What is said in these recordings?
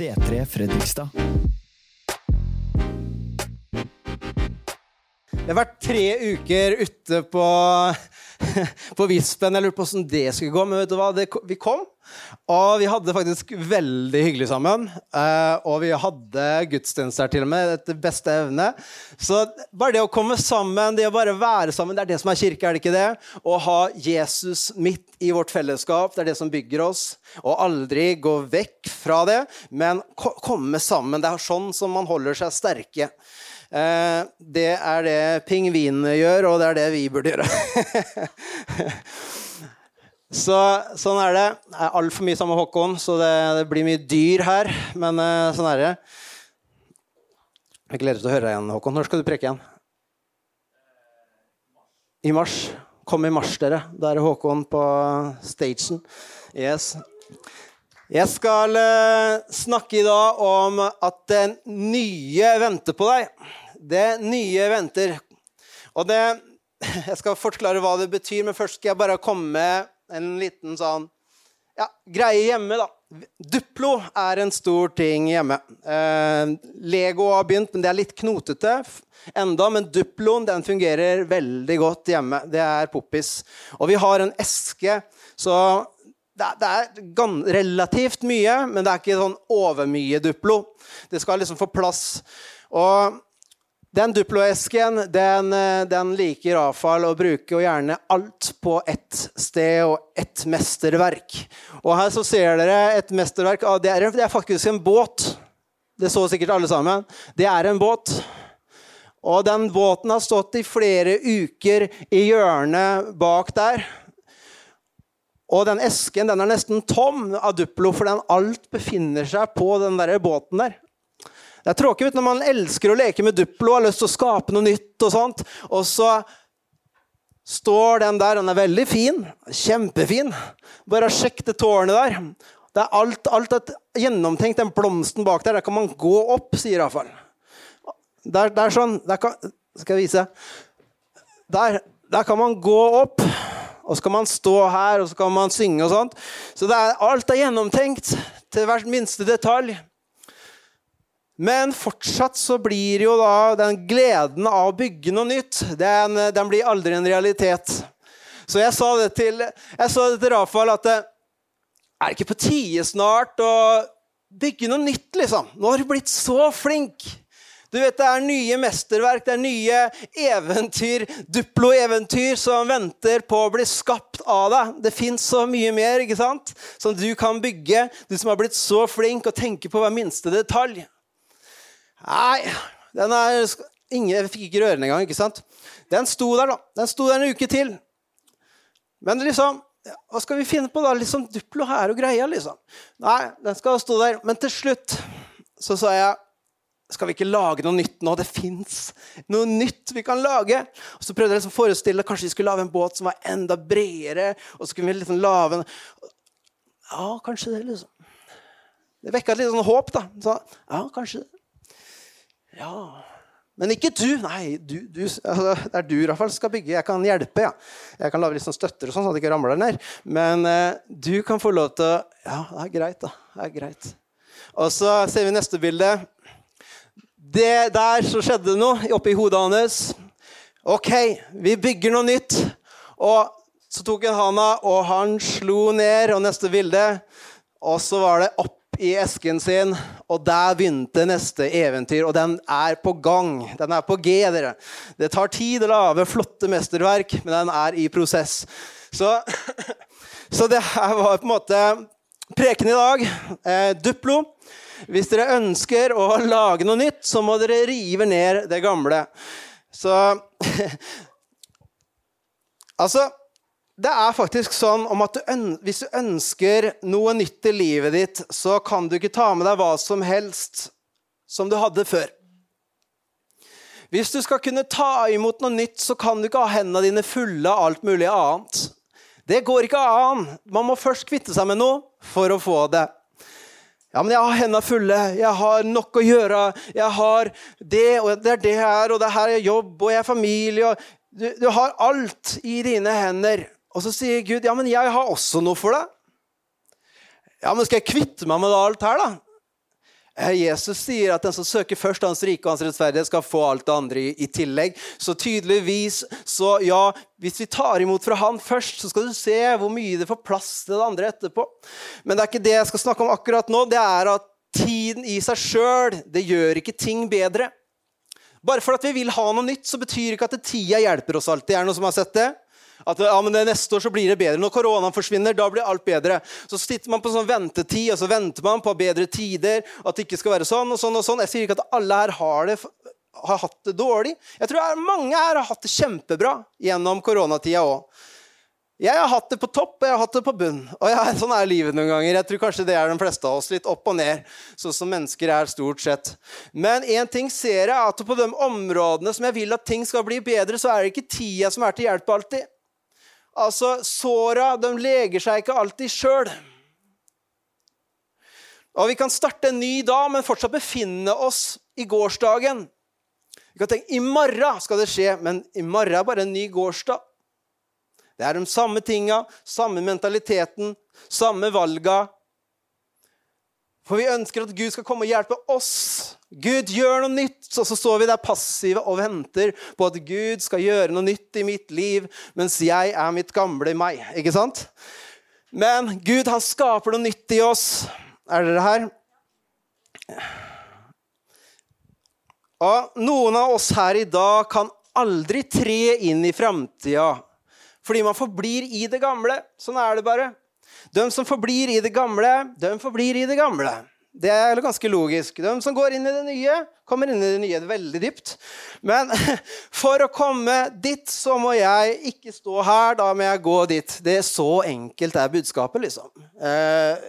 C3 Fredrikstad. Jeg har vært tre uker ute på, på Vispen. Jeg lurte på hvordan det skulle gå, men vet du hva? Det, vi kom, og vi hadde faktisk veldig hyggelig sammen. Eh, og vi hadde gudstjenester til og med, etter beste evne. Så bare det å komme sammen, det å bare være sammen, det er det som er kirke, er det ikke det? Å ha Jesus midt i vårt fellesskap, det er det som bygger oss. Og aldri gå vekk fra det, men komme sammen. Det er sånn som man holder seg sterke. Eh, det er det pingvinene gjør, og det er det vi burde gjøre. så, sånn er det. Jeg er altfor mye sammen med Håkon, så det, det, blir mye dyr her. Men eh, sånn er det. Jeg gleder meg til å høre deg igjen, Håkon. Når skal du preke igjen? I mars. Kom i mars, dere. Da er Håkon på stagen. Yes. Jeg skal uh, snakke i dag om at det nye venter på deg. Det nye venter. Og det Jeg skal forklare hva det betyr, men først skal jeg bare komme med en liten sånn ja, greie hjemme, da. Duplo er en stor ting hjemme. Eh, Lego har begynt, men det er litt knotete enda, men Duploen den fungerer veldig godt hjemme. Det er poppis. Og vi har en eske, så det det er relativt mye, men det er ikke sånn overmye Duplo. Det skal liksom få plass. Og den Duplo-esken den, den, liker Rafael å bruke og gjerne alt på ett sted og ett mesterverk. Og her så ser dere et mesterverk. Det er, det er faktisk en båt. Det så sikkert alle sammen. Det er en båt. Og den båten har stått i flere uker i hjørnet bak der. Og den esken den er nesten tom av Duplo, for den alt befinner seg på den der båten der. Det er tråkig når man elsker å leke med Duplo og har lyst til å skape noe nytt. Og sånt, og så står den der, den er veldig fin. Kjempefin. Bare sjekk det tårnet der. Det er alt, alt er gjennomtenkt. Den blomsten bak der, der kan man gå opp, sier iallfall. Der, der sånn der kan, Skal jeg vise? Der, der kan man gå opp. Og så kan man stå her og så kan man synge og sånt. Så er, alt er gjennomtenkt til hvert minste detalj. Men fortsatt så blir jo da den gleden av å bygge noe nytt, den, den blir aldri en realitet. Så jeg sa det til, sa det til Rafael at det er ikke på tide snart å bygge noe nytt, liksom? Nå har du blitt så flink. Du vet, Det er nye mesterverk, det er nye eventyr, Duplo-eventyr, som venter på å bli skapt av deg. Det fins så mye mer ikke sant? som du kan bygge, du som har blitt så flink og tenker på hver minste detalj. Nei, den er Ingen jeg fikk ikke røre den engang. ikke sant? Den sto der, da. Den sto der en uke til. Men liksom Hva skal vi finne på, da? Liksom Duplo her og greia, liksom. Nei, den skal stå der. Men til slutt så sa jeg skal vi ikke lage noe nytt nå? Det fins noe nytt vi kan lage. Og Så prøvde jeg liksom å forestille kanskje vi skulle lage en båt som var enda bredere. og så kunne vi liksom lave en... Ja, kanskje det, liksom. Det vekka litt sånn håp, da. Så, ja, kanskje det. Ja Men ikke du. Nei, du, du, altså, det er du i hvert fall skal bygge. Jeg kan hjelpe. ja. Jeg kan lage litt sånn støtter, og sånn, så det ikke ramler ned. Men eh, du kan få lov til å Ja, det er greit, da. Det er greit. Og så ser vi neste bilde. Det der så skjedde noe oppi hodet hans. OK, vi bygger noe nytt. Og så tok han handa, og han slo ned. Og neste bilde. Og så var det opp i esken sin, og der begynte neste eventyr. Og den er på gang. Den er på G, dere. Det tar tid å lage flotte mesterverk, men den er i prosess. Så, så det her var på en måte preken i dag. Eh, Duplo. Hvis dere ønsker å lage noe nytt, så må dere rive ned det gamle. Så Altså, det er faktisk sånn at du hvis du ønsker noe nytt i livet ditt, så kan du ikke ta med deg hva som helst som du hadde før. Hvis du skal kunne ta imot noe nytt, så kan du ikke ha hendene dine fulle av alt mulig annet. Det går ikke an. Man må først kvitte seg med noe for å få det. Ja, men jeg har hendene fulle, jeg har nok å gjøre, jeg har det, og det er det her, og det her er jobb, og jeg er familie og du, du har alt i dine hender. Og så sier Gud, ja, men jeg har også noe for deg. Ja, men skal jeg kvitte meg med alt her, da? Jesus sier at den som søker først hans rike og hans rettferdighet, skal få alt det andre i, tillegg. Så tydeligvis, så ja, hvis vi tar imot fra han først, så skal du se hvor mye det får plass til det andre etterpå. Men det er ikke det jeg skal snakke om akkurat nå. Det er at tiden i seg sjøl, det gjør ikke ting bedre. Bare for at vi vil ha noe nytt, så betyr ikke at tida hjelper oss alltid. Er det noen som har sett det? At ja, men neste år så blir det bedre. Når koronaen forsvinner, da blir alt bedre. Så sitter man på sånn ventetid, og så venter man på bedre tider. At det ikke skal være sånn og sånn og sånn. Jeg sier ikke at alle her har, det, har hatt det dårlig. Jeg tror mange her har hatt det kjempebra gjennom koronatida òg. Jeg har hatt det på topp, og jeg har hatt det på bunn. Og jeg, sånn er livet noen ganger. Jeg tror kanskje det er de fleste av oss. Litt opp og ned, sånn som mennesker er stort sett. Men én ting ser jeg, at på de områdene som jeg vil at ting skal bli bedre, så er det ikke tida som er til hjelp alltid. Altså, Såra de leger seg ikke alltid sjøl. Og Vi kan starte en ny dag, men fortsatt befinne oss i gårsdagen. Vi kan tenke i morgen skal det skje, men i morgen er bare en ny gårsdag. Det er de samme tinga, samme mentaliteten, samme valga. For vi ønsker at Gud skal komme og hjelpe oss. Gud, gjør noe nytt! Så, så står vi der passive og venter på at Gud skal gjøre noe nytt i mitt liv, mens jeg er mitt gamle meg. Ikke sant? Men Gud, han skaper noe nytt i oss. Er dere her? Og noen av oss her i dag kan aldri tre inn i framtida fordi man forblir i det gamle. Sånn er det bare. De som forblir i det gamle, de forblir i det gamle. Det er ganske logisk. De som går inn i det nye, kommer inn i det nye. Veldig dypt. Men for å komme dit, så må jeg ikke stå her. Da må jeg gå dit. Det er Så enkelt er budskapet, liksom. Eh,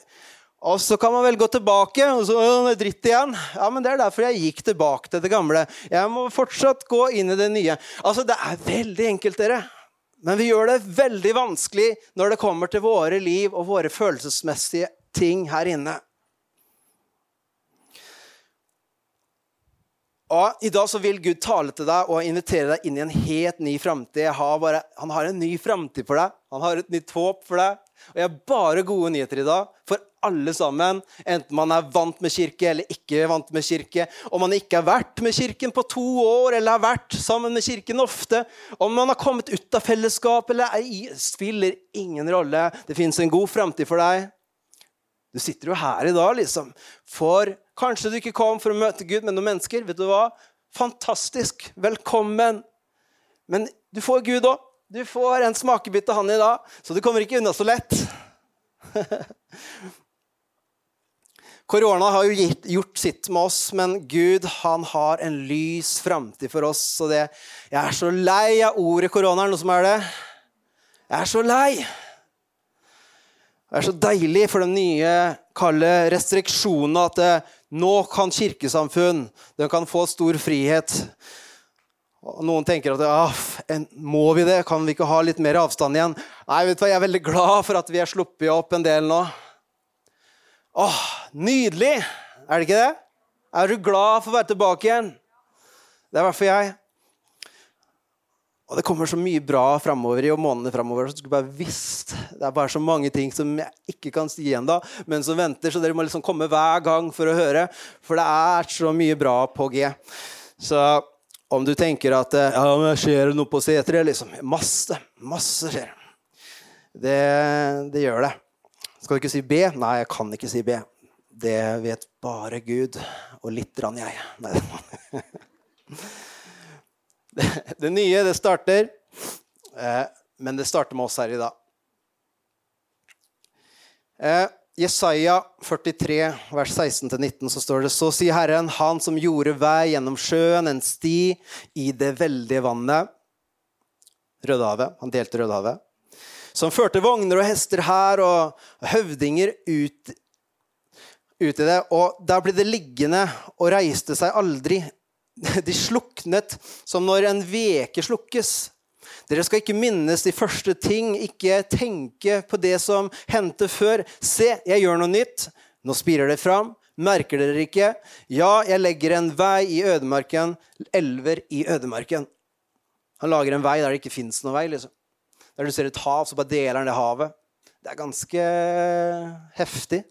og så kan man vel gå tilbake, og så er dritt igjen. Ja, men Det er derfor jeg gikk tilbake til det gamle. Jeg må fortsatt gå inn i det nye. Altså, Det er veldig enkelt, dere. Men vi gjør det veldig vanskelig når det kommer til våre liv og våre følelsesmessige ting her inne. Og I dag så vil Gud tale til deg og invitere deg inn i en helt ny framtid. Han har en ny framtid for deg. Han har et nytt håp for deg. Og jeg har bare gode nyheter i dag for alle sammen. Enten man er vant med kirke eller ikke vant med kirke. Om man ikke har vært med kirken på to år eller har vært sammen med kirken ofte. Om man har kommet ut av fellesskap eller ei, spiller ingen rolle. Det fins en god framtid for deg. Du sitter jo her i dag, liksom. For kanskje du ikke kom for å møte Gud med noen mennesker. Vet du hva? Fantastisk. Velkommen. Men du får Gud òg. Du får en smakebit av han i dag, så du kommer ikke unna så lett. Korona har jo gitt, gjort sitt med oss, men Gud han har en lys framtid for oss. Så det, jeg er så lei av ordet korona. Er det noe som er det? Jeg er så lei. Det er så deilig for de nye kalde restriksjonene at det, eh, nå kan kirkesamfunn de kan få stor frihet. Og noen tenker at ah, må vi det? Kan vi ikke ha litt mer avstand igjen? Nei, vet du hva, jeg er veldig glad for at vi har sluppet opp en del nå. Åh, nydelig! Er det ikke det? Er du glad for å være tilbake igjen? Det er i hvert fall jeg. Og det kommer så mye bra framover i og månedene framover. Det er bare så mange ting som jeg ikke kan si ennå, men som venter. Så dere må liksom komme hver gang for å høre. For det er så mye bra på G. Så om du tenker at eh, ja, men skjer det noe på C3? Liksom. Masse. Masse skjer. Det, det gjør det. Skal du ikke si B? Nei, jeg kan ikke si B. Det vet bare Gud. Og litt rann jeg. Nei. Det, nye, det starter. Eh, men det starter med oss her i dag. Eh, Jesaja 43, vers 16-19, så står det så sier Herren, Han som gjorde vei gjennom sjøen, en sti i det veldige vannet Rødehavet. Han delte Rødehavet. Som førte vogner og hester her og høvdinger ut, ut i det. Og der ble det liggende og reiste seg aldri. De sluknet som når en veke slukkes. Dere skal ikke minnes de første ting, ikke tenke på det som hendte før. Se, jeg gjør noe nytt. Nå spirer det fram. Merker dere ikke? Ja, jeg legger en vei i ødemarken, elver i ødemarken. Han lager en vei der det ikke fins noen vei. liksom. Der du ser et hav, så bare deler han det havet. Det er ganske heftig.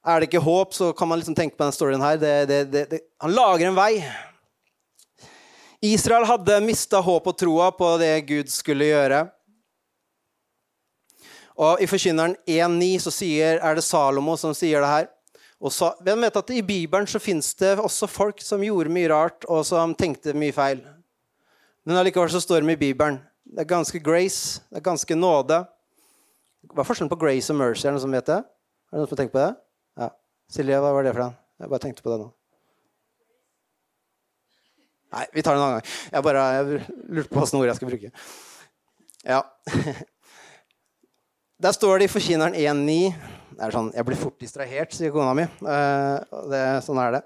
Er det ikke håp, så kan man liksom tenke på denne storyen her. Det, det, det, han lager en vei. Israel hadde mista håp og troa på det Gud skulle gjøre. Og I Forkynneren 1,9 så sier, er det Salomo som sier det her. Og så, hvem vet at I Bibelen så fins det også folk som gjorde mye rart, og som tenkte mye feil. Men allikevel så står det i Bibelen. Det er ganske grace, det er ganske nåde. Hva er forskjellen på grace og mercy? Er det noen som vet det? Er det noen som har tenkt på det? Silje, hva var det for noe? Jeg bare tenkte på det nå. Nei, vi tar det en annen gang. Jeg bare jeg lurte på hvilke ord jeg skal bruke. Ja. Der står det i Forkynneren 1,9 det er sånn, Jeg blir fort distrahert, sier kona mi. Eh, det, sånn er det.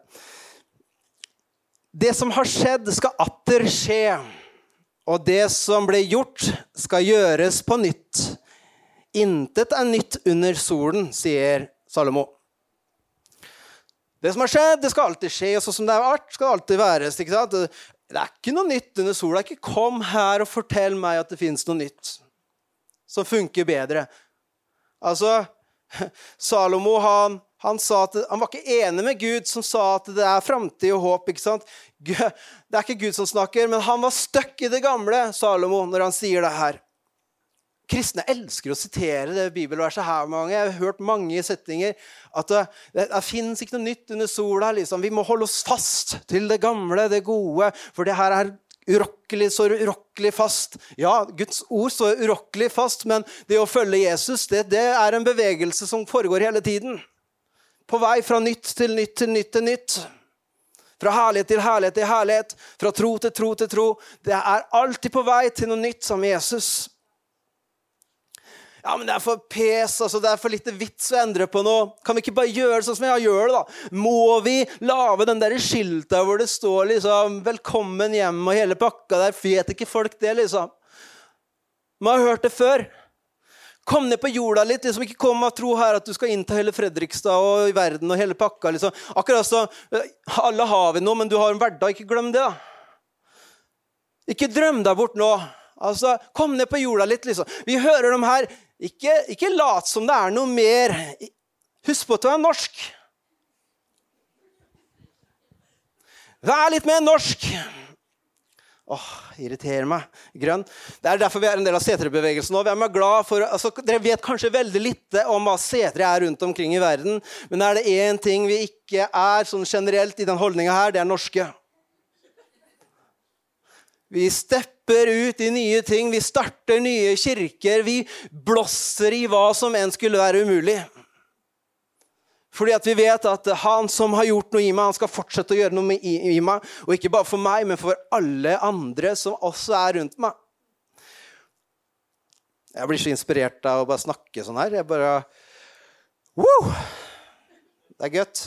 Det som har skjedd, skal atter skje. Og det som ble gjort, skal gjøres på nytt. Intet er nytt under solen, sier Salomo. Det som har skjedd, det skal alltid skje, og sånn som det er art, skal det alltid være. ikke sant? Det er ikke noe nytt under sola. Ikke kom her og fortell meg at det fins noe nytt som funker bedre. Altså, Salomo han, han, at, han, var ikke enig med Gud, som sa at det er framtid og håp. ikke sant? Det er ikke Gud som snakker, men han var stuck i det gamle, Salomo, når han sier det her. Kristne elsker å sitere det bibelverset her. mange. Jeg har hørt mange setninger at det, det, det fins ikke noe nytt under sola. Liksom. Vi må holde oss fast til det gamle, det gode. For det her er urokkelig, så urokkelig fast. Ja, Guds ord står urokkelig fast, men det å følge Jesus det, det er en bevegelse som foregår hele tiden. På vei fra nytt til nytt til nytt til nytt. Fra herlighet til herlighet til herlighet. Fra tro til tro til tro. Det er alltid på vei til noe nytt som Jesus. Ja, men det er for pes, altså, det er for lite vits å endre på noe. Kan vi ikke bare gjøre det sånn som jeg gjør det, da? Må vi lage den der skilta hvor det står liksom 'Velkommen hjem' og hele pakka der? Vet ikke folk det, liksom? Man har hørt det før. Kom ned på jorda litt. liksom Ikke kom og tro her at du skal innta hele Fredrikstad og i verden og hele pakka. liksom. Akkurat så, Alle har vi noe, men du har en hverdag. Ikke glem det. da. Ikke drøm deg bort nå. Altså, Kom ned på jorda litt. liksom. Vi hører dem her ikke, ikke lat som det er noe mer. Husk på at du er norsk. Vær litt mer norsk. Åh, irriterer meg. Grønn. Det er derfor vi er en del av seterbevegelsen nå. Vi er glad for, altså, dere vet kanskje veldig lite om hva setere er rundt omkring i verden, men er det én ting vi ikke er sånn generelt i den holdninga her, det er norske. Vi stepper ut i nye ting, vi starter nye kirker. Vi blåser i hva som enn skulle være umulig. Fordi at vi vet at han som har gjort noe i meg, han skal fortsette å gjøre noe i meg. Og ikke bare for meg, men for alle andre som også er rundt meg. Jeg blir så inspirert av å bare snakke sånn her. Jeg bare Woo! Det er godt.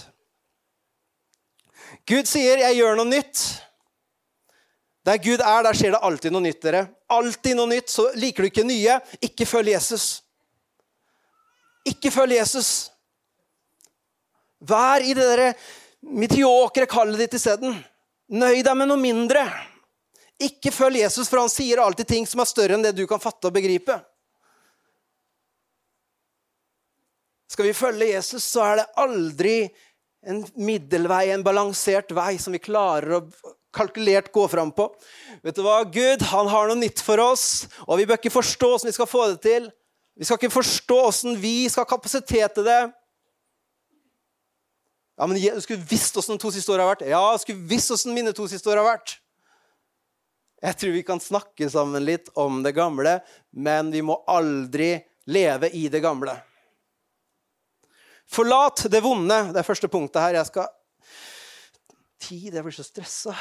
Gud sier 'jeg gjør noe nytt'. Der Gud er, der skjer det alltid noe nytt. dere. Alltid noe nytt. Så liker du ikke nye, ikke følg Jesus. Ikke følg Jesus. Vær i det derre mediokre kallet ditt isteden. Nøy deg med noe mindre. Ikke følg Jesus, for han sier alltid ting som er større enn det du kan fatte og begripe. Skal vi følge Jesus, så er det aldri en middelvei, en balansert vei som vi klarer å kalkulert gå fram på. Vet du hva? Gud han har noe nytt for oss, og vi bør ikke forstå hvordan vi skal få det til. Vi skal ikke forstå hvordan vi skal ha kapasitet til det. Ja, men Du skulle visst hvordan de to siste åra har vært. Ja, du skulle visst hvordan mine to siste år har vært. Jeg tror vi kan snakke sammen litt om det gamle, men vi må aldri leve i det gamle. Forlat det vonde. Det er første punktet her. Jeg skal tid. Jeg blir så stressa.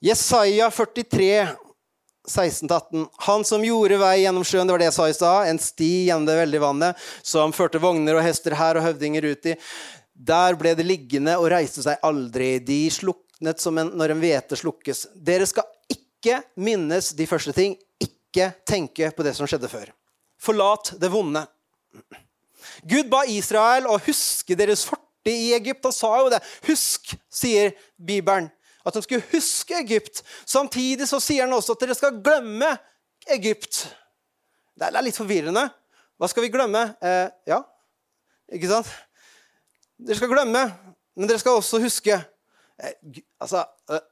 Jesaja 43, 16-18. Han som gjorde vei gjennom sjøen, det var det jeg sa i stad, en sti gjennom det veldige vannet, som førte vogner og hester her og høvdinger ut i. Der ble det liggende og reiste seg aldri. De sluknet som en, når en hvete slukkes. Dere skal ikke minnes de første ting. Ikke tenke på det som skjedde før. Forlat det vonde. Gud ba Israel å huske deres fortid i Egypt. Han sa jo det. Husk, sier Bibelen. At de skulle huske Egypt. Samtidig så sier han også at dere skal glemme Egypt. Det er litt forvirrende. Hva skal vi glemme? Eh, ja, ikke sant? Dere skal glemme, men dere skal også huske. Eh, altså eh,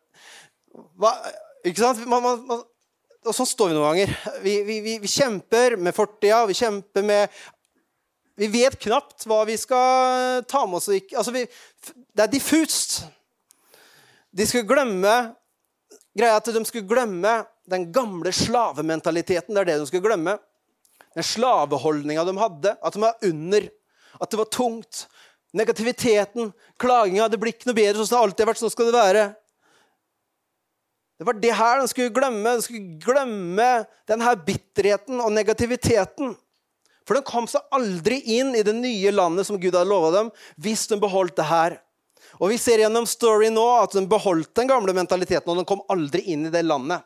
hva, Ikke sant? Man, man, man, og sånn står vi noen ganger. Vi, vi, vi, vi kjemper med fortida, vi kjemper med Vi vet knapt hva vi skal ta med oss. Altså, det er diffust. De skulle glemme Greia at de skulle glemme den gamle slavementaliteten. Det er det de skulle glemme. Den slaveholdninga de hadde. At de var under. At det var tungt. Negativiteten, klaginga. Det blir ikke noe bedre sånn som det alltid har vært. Sånn skal det være. Det var det her de skulle glemme. De skulle glemme denne bitterheten og negativiteten. For de kom seg aldri inn i det nye landet som Gud hadde lova dem, hvis de beholdt det her. Og Vi ser gjennom story nå at de beholdt den gamle mentaliteten, og de kom aldri inn i det landet.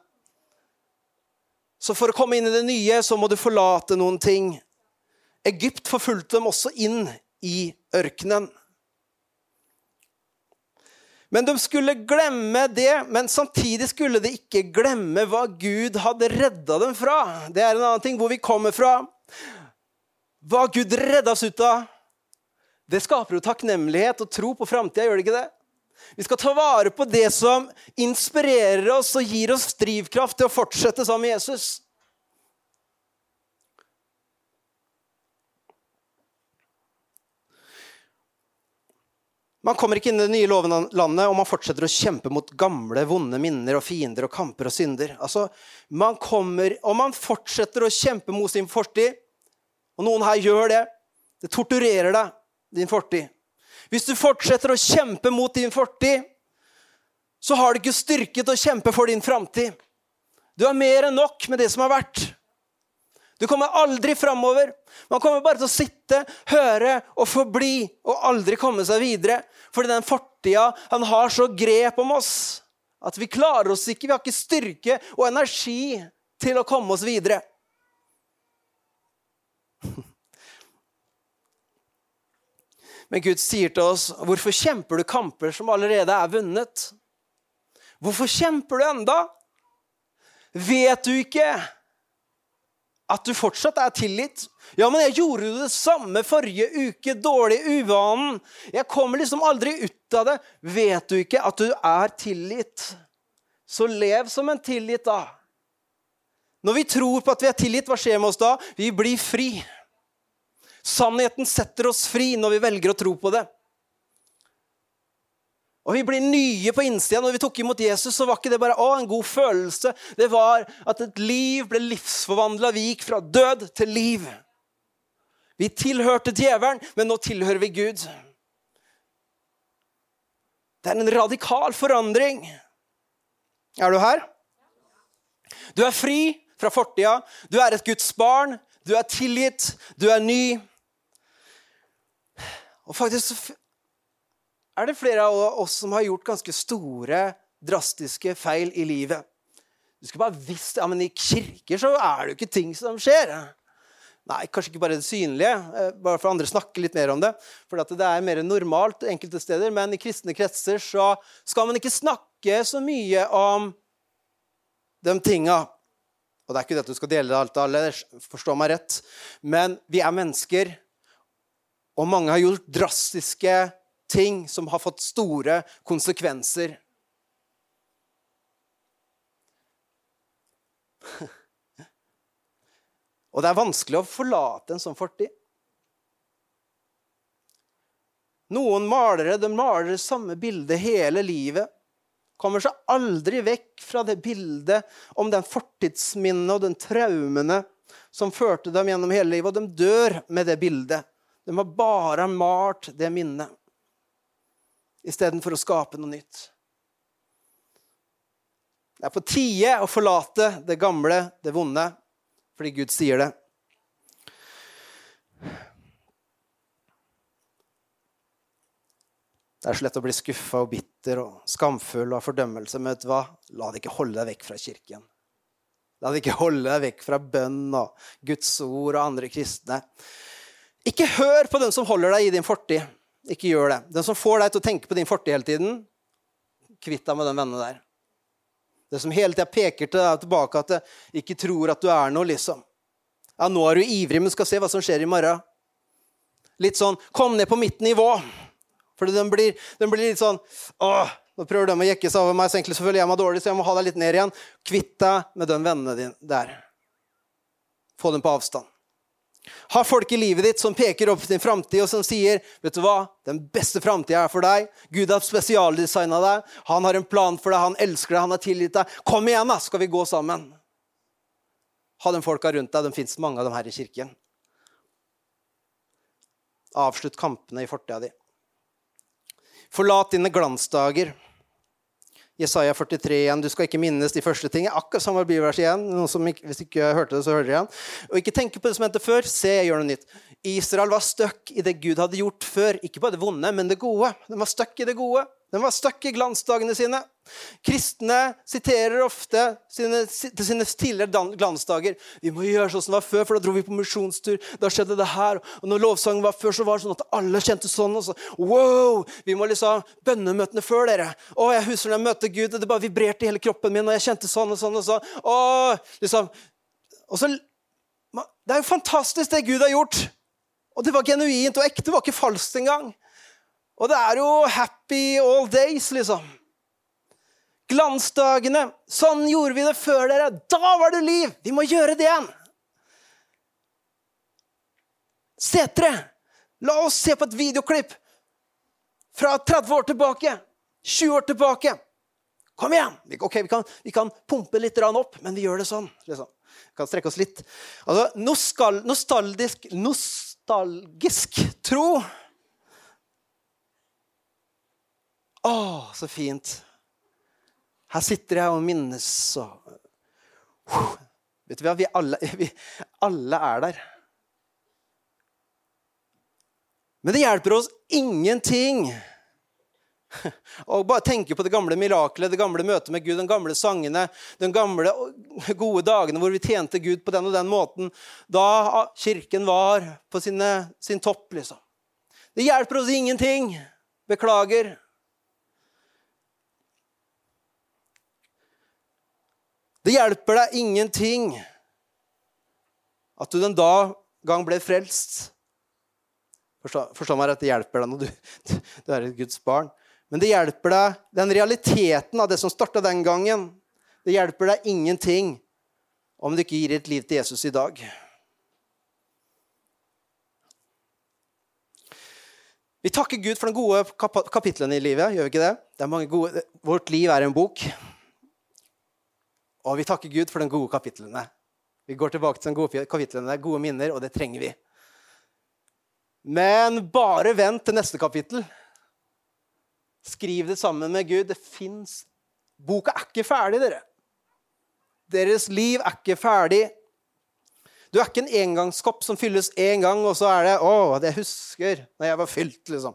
Så for å komme inn i det nye, så må du forlate noen ting. Egypt forfulgte dem også inn i ørkenen. Men de skulle glemme det, men samtidig skulle de ikke glemme hva Gud hadde redda dem fra. Det er en annen ting hvor vi kommer fra. Hva Gud redda oss ut av. Det skaper jo takknemlighet og tro på framtida, gjør det ikke det? Vi skal ta vare på det som inspirerer oss og gir oss drivkraft til å fortsette sammen med Jesus. Man kommer ikke inn i det nye landet og man fortsetter å kjempe mot gamle, vonde minner og fiender og kamper og synder. Altså, man kommer, Og man fortsetter å kjempe mot sin fortid. Og noen her gjør det. Det torturerer deg, din fortid. Hvis du fortsetter å kjempe mot din fortid, så har du ikke styrke til å kjempe for din framtid. Du har mer enn nok med det som har vært. Du kommer aldri framover. Man kommer bare til å sitte, høre og forbli og aldri komme seg videre. Fordi den fortida han har så grep om oss at vi klarer oss ikke. Vi har ikke styrke og energi til å komme oss videre. Men Gud sier til oss, 'Hvorfor kjemper du kamper som allerede er vunnet?' Hvorfor kjemper du enda? Vet du ikke at du fortsatt er tilgitt. Ja, men jeg gjorde jo det samme forrige uke. Dårlig uvanen. Jeg kommer liksom aldri ut av det. Vet du ikke at du er tilgitt? Så lev som en tilgitt, da. Når vi tror på at vi er tilgitt, hva skjer med oss da? Vi blir fri. Sannheten setter oss fri når vi velger å tro på det. Og vi blir nye på innsida. Når vi tok imot Jesus, så var ikke det bare å, en god følelse. Det var at et liv ble livsforvandla. Vi gikk fra død til liv. Vi tilhørte djevelen, men nå tilhører vi Gud. Det er en radikal forandring. Er du her? Du er fri fra fortida. Du er et Guds barn. Du er tilgitt. Du er ny. Og faktisk er det flere av oss som har gjort ganske store, drastiske feil i livet. Du skulle bare visst ja, men I kirker så er det jo ikke ting som skjer. Nei, kanskje ikke bare det synlige, eh, bare for andre snakker litt mer om det. For det er mer normalt enkelte steder, men i kristne kretser så skal man ikke snakke så mye om de tinga. Og det er ikke det at du skal dele det alt alle, forstå meg rett. Men vi er mennesker, og mange har gjort drastiske ting som har fått store konsekvenser. Og det er vanskelig å forlate en sånn fortid. Noen malere de maler samme bildet hele livet. Kommer seg aldri vekk fra det bildet om den fortidsminnet og den traumene som førte dem gjennom hele livet. Og de dør med det bildet. De har bare malt det minnet istedenfor å skape noe nytt. Det er på tide å forlate det gamle, det vonde, fordi Gud sier det. Det er så lett å bli skuffa og bitter og skamfull og ha fordømmelse. Men vet du hva? La det ikke holde deg vekk fra kirken. La det ikke holde deg vekk fra bønn og Guds ord og andre kristne. Ikke hør på den som holder deg i din fortid. Ikke gjør det. Den som får deg til å tenke på din fortid hele tiden, kvitt deg med den vennen der. Det som hele tida peker til deg tilbake at du ikke tror at du er noe, liksom. Ja, nå er du ivrig, men skal se hva som skjer i morgen. Litt sånn Kom ned på mitt nivå. For den blir, den blir litt sånn Åh, nå prøver de å jekke seg over meg, så egentlig føler jeg meg dårlig, så jeg må ha deg litt ned igjen. Kvitt deg med den vennene dine der. Få dem på avstand. Ha folk i livet ditt som peker opp din framtid, og som sier vet du hva, den beste framtida er for deg. Gud har spesialdesigna deg. Han har en plan for deg, han elsker deg, han har tilgitt deg. Kom igjen, da, skal vi gå sammen. Ha de folka rundt deg. Det fins mange av dem her i kirken. Avslutt kampene i fortida di. Forlat dine glansdager. Jesaja 43 igjen. Du skal ikke minnes de første tingene. Akkurat samme bibelvers igjen. Noen som ikke, hvis ikke hørte det, så hører dere igjen. Og ikke tenke på det som hendte før. Se, jeg gjør noe nytt. Israel var stuck i det Gud hadde gjort før. Ikke bare det vonde, men det gode. Den var stuck i det gode. Den var stuck i glansdagene sine. Kristne siterer ofte sine, til sine tidligere glansdager. 'Vi må gjøre sånn som det var før, for da dro vi på misjonstur.' 'Da skjedde det her.' Og når lovsangen var før, så var det sånn at alle kjente sånn. Og så, wow! Vi må liksom Bønnemøtene før, dere. Å, jeg husker når jeg møtte Gud, det bare vibrerte i hele kroppen min, og jeg kjente sånn og sånn og sånn. Å, liksom. Og så Det er jo fantastisk, det Gud har gjort. Og det var genuint og ekte. Det var ikke falskt engang. Og det er jo happy all days, liksom. Glansdagene. Sånn gjorde vi det før dere. Da var det liv! Vi må gjøre det igjen. Setre, la oss se på et videoklipp fra 30 år tilbake. 20 år tilbake. Kom igjen! Ok, Vi kan, vi kan pumpe litt opp, men vi gjør det sånn. Liksom. Vi kan strekke oss litt. Altså, nostalgisk, nostalgisk tro Å, så fint. Her sitter jeg og minnes og uh, Vet du hva? Vi alle, vi alle er der. Men det hjelper oss ingenting å bare tenke på det gamle miraklet, det gamle møtet med Gud, de gamle sangene, de gamle gode dagene hvor vi tjente Gud på den og den måten, da kirken var på sine, sin topp, liksom. Det hjelper oss ingenting. Beklager. Det hjelper deg ingenting at du den dag gang ble frelst. Forstå, forstå meg rett, det hjelper deg når du, du er et Guds barn. Men det hjelper deg, den realiteten av det som starta den gangen, det hjelper deg ingenting om du ikke gir ditt liv til Jesus i dag. Vi takker Gud for de gode kapitlene i livet. gjør vi ikke det? det gode, vårt liv er en bok. Og vi takker Gud for de gode kapitlene. Vi går tilbake til de gode kapitlene, gode minner, og det trenger vi. Men bare vent til neste kapittel. Skriv det sammen med Gud. Det fins Boka er ikke ferdig, dere. Deres liv er ikke ferdig. Du er ikke en engangskopp som fylles én gang, og så er det 'Å, det husker når jeg var fylt', liksom.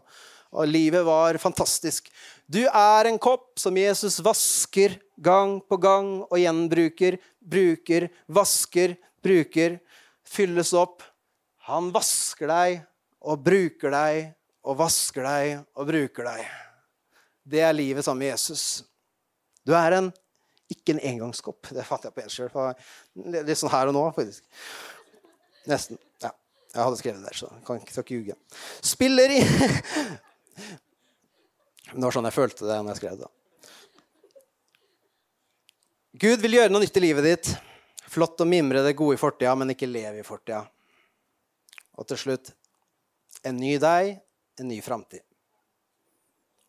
Og livet var fantastisk. Du er en kopp som Jesus vasker gang på gang og gjenbruker, bruker, vasker, bruker, fylles opp. Han vasker deg og bruker deg og vasker deg og bruker deg. Det er livet sammen med Jesus. Du er en, ikke en engangskopp. Det fatter jeg på helt sjøl. Litt sånn her og nå, faktisk. Nesten. Ja. Jeg hadde skrevet det der, så jeg kan ikke ljuge. Spiller i Det var sånn jeg følte det når jeg skrev det. Gud vil gjøre noe nytt i livet ditt. Flott å mimre det gode i fortida, men ikke leve i fortida. Og til slutt en ny deg, en ny framtid.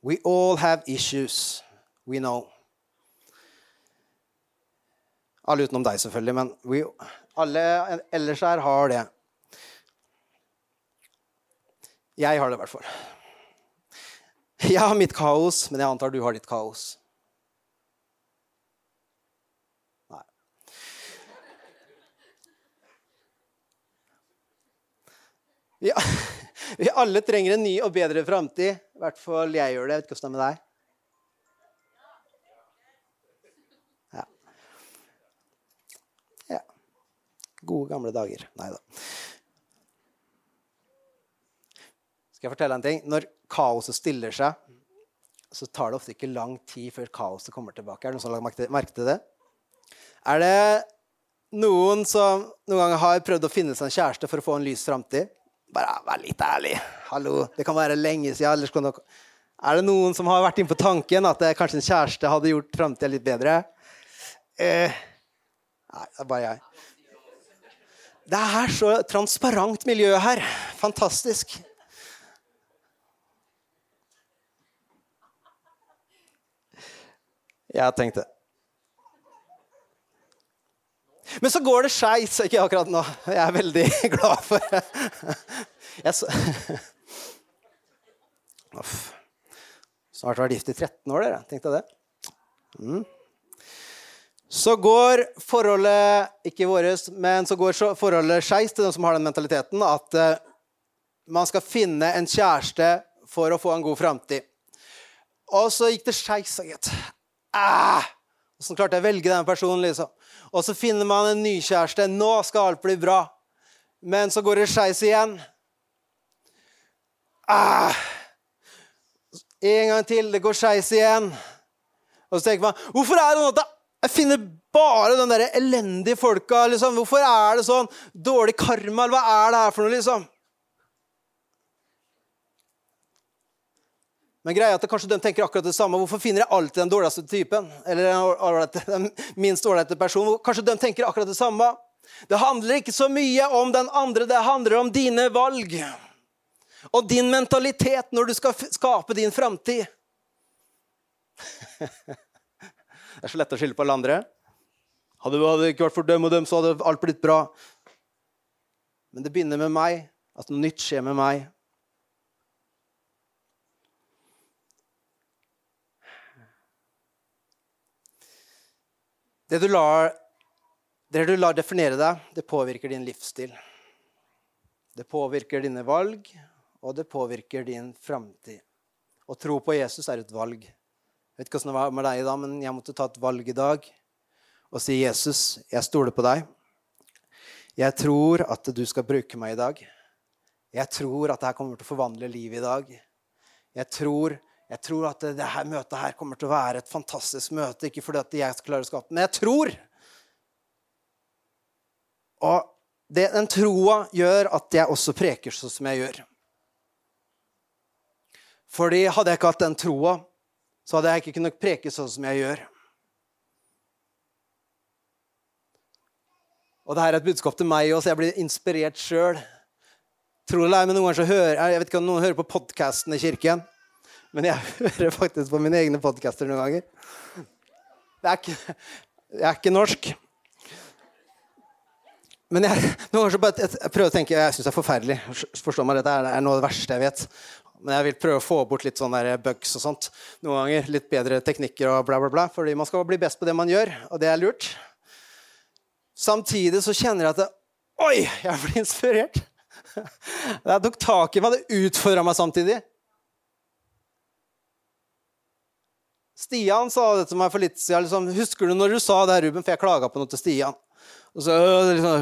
We all have issues. We know. Alle utenom deg, selvfølgelig, men we, alle ellers her har det. Jeg har det i hvert fall. Jeg har mitt kaos, men jeg antar du har ditt kaos. Nei. Vi, vi alle trenger en ny og bedre framtid. I hvert fall jeg gjør det. Jeg vet ikke hvordan det er med deg. Gode, gamle dager. Nei da. Skal jeg fortelle en ting? Når kaoset stiller seg, så tar det ofte ikke lang tid før kaoset kommer tilbake. Er det noen som har lagt merke til det? Er det noen som noen ganger har prøvd å finne seg en kjæreste for å få en lys framtid? Bare vær litt ærlig. Hallo, det kan være lenge siden. Dere... Er det noen som har vært inne på tanken at kanskje en kjæreste hadde gjort framtida litt bedre? Eh... Nei, det er bare jeg. Det er så transparent miljø her. Fantastisk. Jeg tenkte Men så går det skeis. Ikke akkurat nå. Jeg er veldig glad for det. Snart vært gift i 13 år, dere. Tenkte jeg det. Mm. Så går forholdet ikke våres, men så går forholdet skeis til den som har den mentaliteten at uh, man skal finne en kjæreste for å få en god framtid. Og så gikk det skeis. Åssen klarte jeg å velge den personen? liksom? Og så finner man en nykjæreste. Nå skal alt bli bra. Men så går det skeis igjen. Ah. En gang til. Det går skeis igjen. Og så tenker man Hvorfor er det sånn at jeg finner bare den der elendige folka? liksom? Hvorfor er det sånn dårlig karma? Eller hva er det her for noe? liksom? Men greia er at kanskje de tenker akkurat det samme. Hvorfor finner jeg alltid den dårligste typen? Eller den minst ålreite personen? Kanskje de tenker akkurat det samme. Det handler ikke så mye om den andre, det handler om dine valg. Og din mentalitet når du skal skape din framtid. Det er så lett å skylde på alle andre. Hadde det ikke vært for dem og dem, så hadde alt blitt bra. Men det begynner med meg, at noe nytt skjer med meg. Det du lar, det du lar definere deg, det påvirker din livsstil. Det påvirker dine valg, og det påvirker din framtid. Å tro på Jesus er et valg. Jeg vet ikke hvordan det var med deg i dag, men jeg måtte ta et valg i dag og si, 'Jesus, jeg stoler på deg. Jeg tror at du skal bruke meg i dag.' Jeg tror at dette kommer til å forvandle livet i dag. Jeg tror jeg tror at dette møtet her kommer til å være et fantastisk møte. Ikke fordi at jeg skal klare å skape men jeg tror. Og det, den troa gjør at jeg også preker sånn som jeg gjør. Fordi hadde jeg ikke hatt den troa, så hadde jeg ikke kunnet preke sånn som jeg gjør. Og det her er et budskap til meg også. Jeg blir inspirert sjøl. Tror det er, men noen så hører, Jeg vet ikke om noen hører på podkasten i kirken. Men jeg hører faktisk på mine egne podcaster noen ganger. Det er ikke, jeg er ikke norsk. Men jeg, bare, jeg prøver å tenke Jeg syns det er forferdelig. Forstå meg, Dette er noe av det verste jeg vet. Men jeg vil prøve å få bort litt sånne bugs og sånt. Noen ganger litt bedre teknikker og bla, bla, bla. Fordi man skal bli best på det man gjør, og det er lurt. Samtidig så kjenner jeg at det, Oi, jeg blir inspirert! Jeg tok tak i meg. Det utfordra meg samtidig. Stian sa det til meg for litt siden. Liksom, 'Husker du når du sa det, Ruben?' For jeg klaga på noe til Stian. Og så, liksom,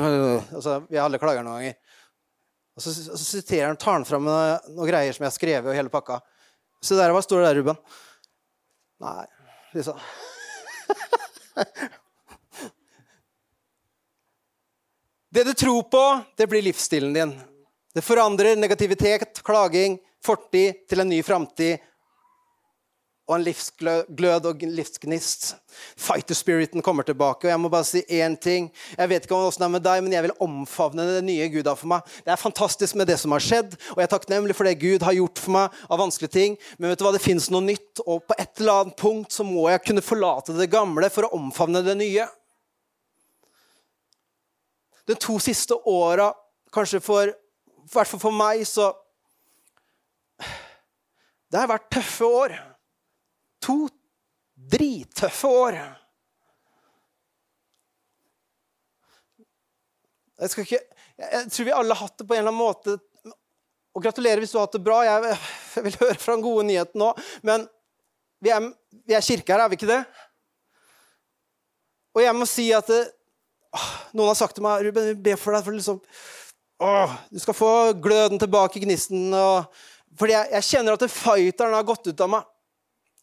og så Vi alle klager noen ganger. Og så, og så siterer han, tar han fram noen noe greier som jeg har skrevet, og hele pakka. Se der, hva står det der, Ruben? Nei, liksom Det du tror på, det blir livsstilen din. Det forandrer negativitet, klaging, fortid til en ny framtid og en livsglød og en livsgnist. Fighter-spiriten kommer tilbake. Og jeg må bare si én ting. Jeg vet ikke hvordan det er med deg, men jeg vil omfavne det nye Gud har for meg. Det er fantastisk med det som har skjedd, og jeg er takknemlig for det Gud har gjort for meg av vanskelige ting. Men vet du hva, det fins noe nytt, og på et eller annet punkt så må jeg kunne forlate det gamle for å omfavne det nye. De to siste åra, kanskje for i hvert fall for meg, så Det har vært tøffe år to drittøffe år. Jeg, ikke, jeg, tror vi alle har hatt det på en eller annen måte. Og gratulerer hvis du har hatt det bra. Jeg, vil høre fra den gode nyheten nå. Men vi er, vi er kirke her, er vi ikke det? Og jeg må si at det, åh, Noen har sagt til meg Ruben, vi ber for deg for liksom, åh, Du skal få gløden tilbake, gnisten. Og, fordi jeg, jeg kjenner at fighteren har gått ut av meg.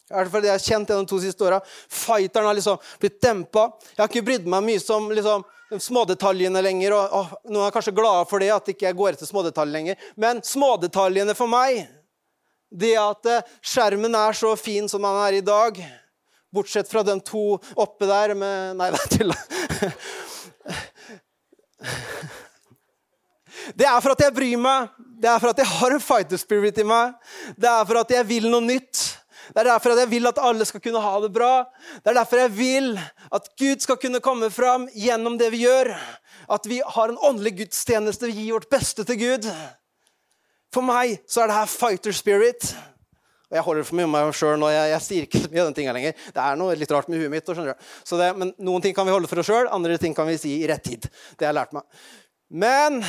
Hvert fall det jeg har kjent gjennom de to siste åra. Fighteren har liksom blitt dempa. Jeg har ikke brydd meg mye om liksom, smådetaljene lenger. Og, og Noen er kanskje glade for det, at ikke jeg går etter smådetaljer lenger. Men smådetaljene for meg, det at eh, skjermen er så fin som den er i dag Bortsett fra de to oppe der med Nei, det er Det er for at jeg bryr meg. Det er for at jeg har en fighter spirit i meg. Det er for at jeg vil noe nytt. Det er derfor jeg vil at alle skal kunne ha det bra. Det er derfor jeg vil at Gud skal kunne komme fram gjennom det vi gjør. At vi har en åndelig gudstjeneste, vi gir vårt beste til Gud. For meg så er det her fighter spirit. Og jeg holder for mye om meg sjøl nå. Jeg, jeg, sier ikke så mye av den tinga lenger. Det er noe litt rart med huet mitt. Det, men noen ting kan vi holde for oss sjøl, andre ting kan vi si i rett tid. Det har jeg lært meg. Men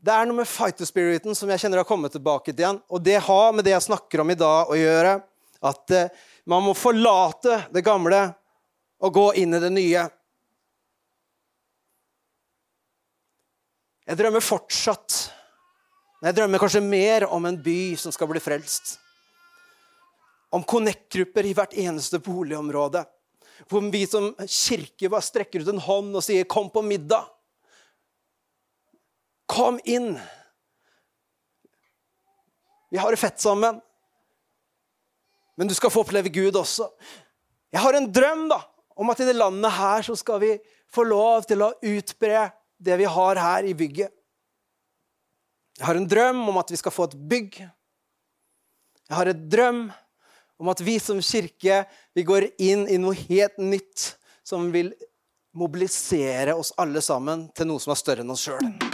det er noe med fighter spiriten som jeg kjenner har kommet tilbake til igjen. Og det har med det jeg snakker om i dag, å gjøre. At eh, man må forlate det gamle og gå inn i det nye. Jeg drømmer fortsatt, men jeg drømmer kanskje mer om en by som skal bli frelst om connect-grupper i hvert eneste boligområde. Hvor vi som kirke bare strekker ut en hånd og sier 'kom på middag'. Kom inn. Vi har det fett sammen. Men du skal få oppleve Gud også. Jeg har en drøm da, om at i det landet her så skal vi få lov til å utbre det vi har her i bygget. Jeg har en drøm om at vi skal få et bygg. Jeg har en drøm om at vi som kirke vi går inn i noe helt nytt som vil mobilisere oss alle sammen til noe som er større enn oss sjøl.